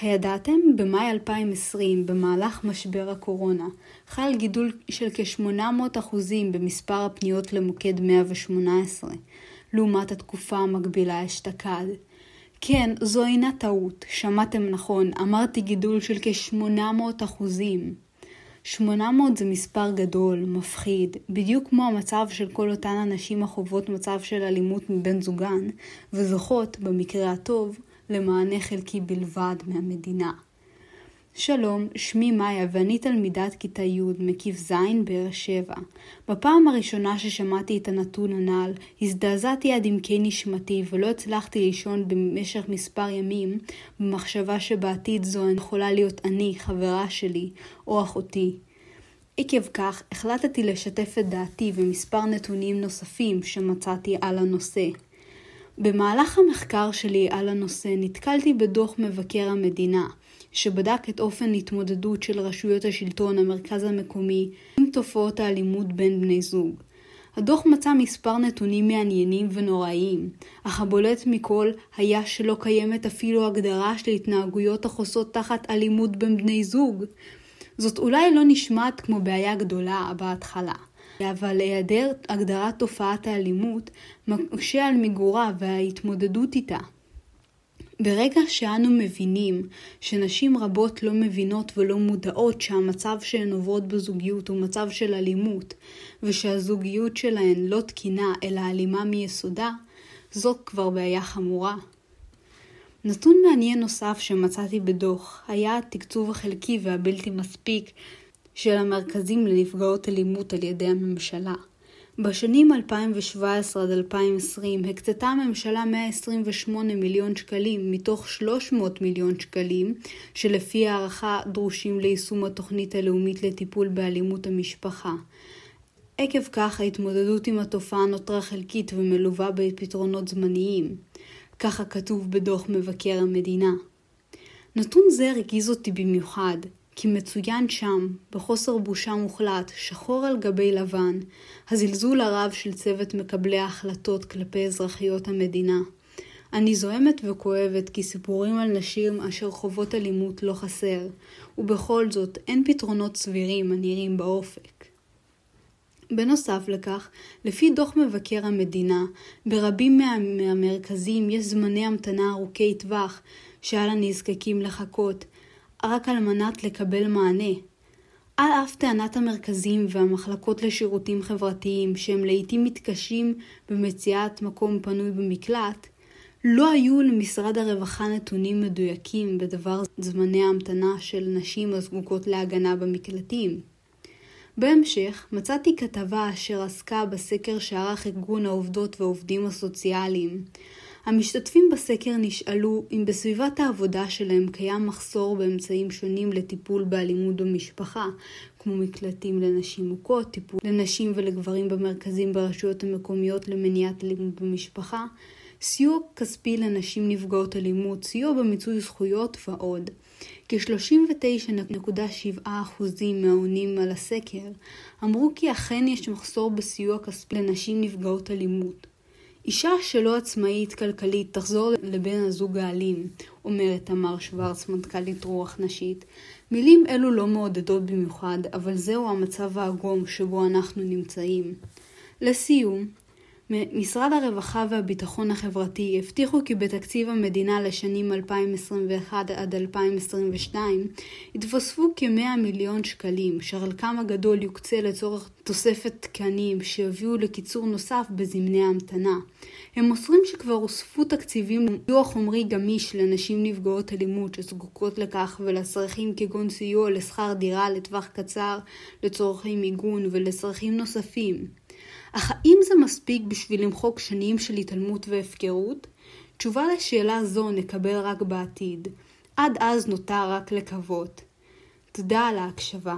הידעתם? במאי 2020, במהלך משבר הקורונה, חל גידול של כ-800% במספר הפניות למוקד 118, לעומת התקופה המקבילה אשתקד. כן, זו אינה טעות, שמעתם נכון, אמרתי גידול של כ-800 800 זה מספר גדול, מפחיד, בדיוק כמו המצב של כל אותן הנשים החוות מצב של אלימות מבן זוגן, וזוכות, במקרה הטוב, למענה חלקי בלבד מהמדינה. שלום, שמי מאיה ואני תלמידת כיתה י' מקיף ז' באר שבע. בפעם הראשונה ששמעתי את הנתון הנ"ל, הזדעזעתי עד עמקי נשמתי ולא הצלחתי לישון במשך מספר ימים במחשבה שבעתיד זו אני יכולה להיות אני, חברה שלי, או אחותי. עקב כך, החלטתי לשתף את דעתי ומספר נתונים נוספים שמצאתי על הנושא. במהלך המחקר שלי על הנושא נתקלתי בדוח מבקר המדינה, שבדק את אופן התמודדות של רשויות השלטון המרכז המקומי עם תופעות האלימות בין בני זוג. הדוח מצא מספר נתונים מעניינים ונוראיים, אך הבולט מכל היה שלא קיימת אפילו הגדרה של התנהגויות החוסות תחת אלימות בין בני זוג. זאת אולי לא נשמעת כמו בעיה גדולה בהתחלה, אבל היעדר הגדרת תופעת האלימות מקשה על מיגורה וההתמודדות איתה. ברגע שאנו מבינים שנשים רבות לא מבינות ולא מודעות שהמצב שהן עוברות בזוגיות הוא מצב של אלימות, ושהזוגיות שלהן לא תקינה אלא אלימה מיסודה, זאת כבר בעיה חמורה. נתון מעניין נוסף שמצאתי בדוח היה התקצוב החלקי והבלתי מספיק של המרכזים לנפגעות אלימות על ידי הממשלה. בשנים 2017 עד 2020 הקצתה הממשלה 128 מיליון שקלים מתוך 300 מיליון שקלים שלפי הערכה דרושים ליישום התוכנית הלאומית לטיפול באלימות המשפחה. עקב כך ההתמודדות עם התופעה נותרה חלקית ומלווה בפתרונות זמניים. ככה כתוב בדוח מבקר המדינה. נתון זה הרגיז אותי במיוחד, כי מצוין שם, בחוסר בושה מוחלט, שחור על גבי לבן, הזלזול הרב של צוות מקבלי ההחלטות כלפי אזרחיות המדינה. אני זועמת וכואבת כי סיפורים על נשים אשר חוות אלימות לא חסר, ובכל זאת אין פתרונות סבירים הנראים באופק. בנוסף לכך, לפי דוח מבקר המדינה, ברבים מה... מהמרכזים יש זמני המתנה ארוכי טווח שעל הנזקקים לחכות, רק על מנת לקבל מענה. על אף טענת המרכזים והמחלקות לשירותים חברתיים שהם לעיתים מתקשים במציאת מקום פנוי במקלט, לא היו למשרד הרווחה נתונים מדויקים בדבר זמני ההמתנה של נשים הזקוקות להגנה במקלטים. בהמשך מצאתי כתבה אשר עסקה בסקר שערך ארגון העובדות והעובדים הסוציאליים, המשתתפים בסקר נשאלו אם בסביבת העבודה שלהם קיים מחסור באמצעים שונים לטיפול באלימות במשפחה, כמו מקלטים לנשים מוכות, טיפול לנשים ולגברים במרכזים ברשויות המקומיות למניעת אלימות במשפחה, סיוע כספי לנשים נפגעות אלימות, סיוע במיצוי זכויות ועוד. כ-39.7% מהעונים על הסקר אמרו כי אכן יש מחסור בסיוע כספי לנשים נפגעות אלימות. אישה שלא עצמאית כלכלית תחזור לבן הזוג האלים, אומרת תמר שוורץ, מנכ"לית רוח נשית. מילים אלו לא מעודדות במיוחד, אבל זהו המצב העגום שבו אנחנו נמצאים. לסיום, משרד הרווחה והביטחון החברתי הבטיחו כי בתקציב המדינה לשנים 2021 עד 2022 יתווספו כ-100 מיליון שקלים, שחלקם הגדול יוקצה לצורך תוספת תקנים שיביאו לקיצור נוסף בזמני ההמתנה. הם מוסרים שכבר הוספו תקציבים לסיוע חומרי גמיש לנשים נפגעות אלימות שזקוקות לכך ולצרכים כגון סיוע לשכר דירה לטווח קצר, לצורכי מיגון ולצרכים נוספים. אך האם זה מספיק בשביל למחוק שנים של התעלמות והפקרות? תשובה לשאלה זו נקבל רק בעתיד. עד אז נותר רק לקוות. תודה על ההקשבה.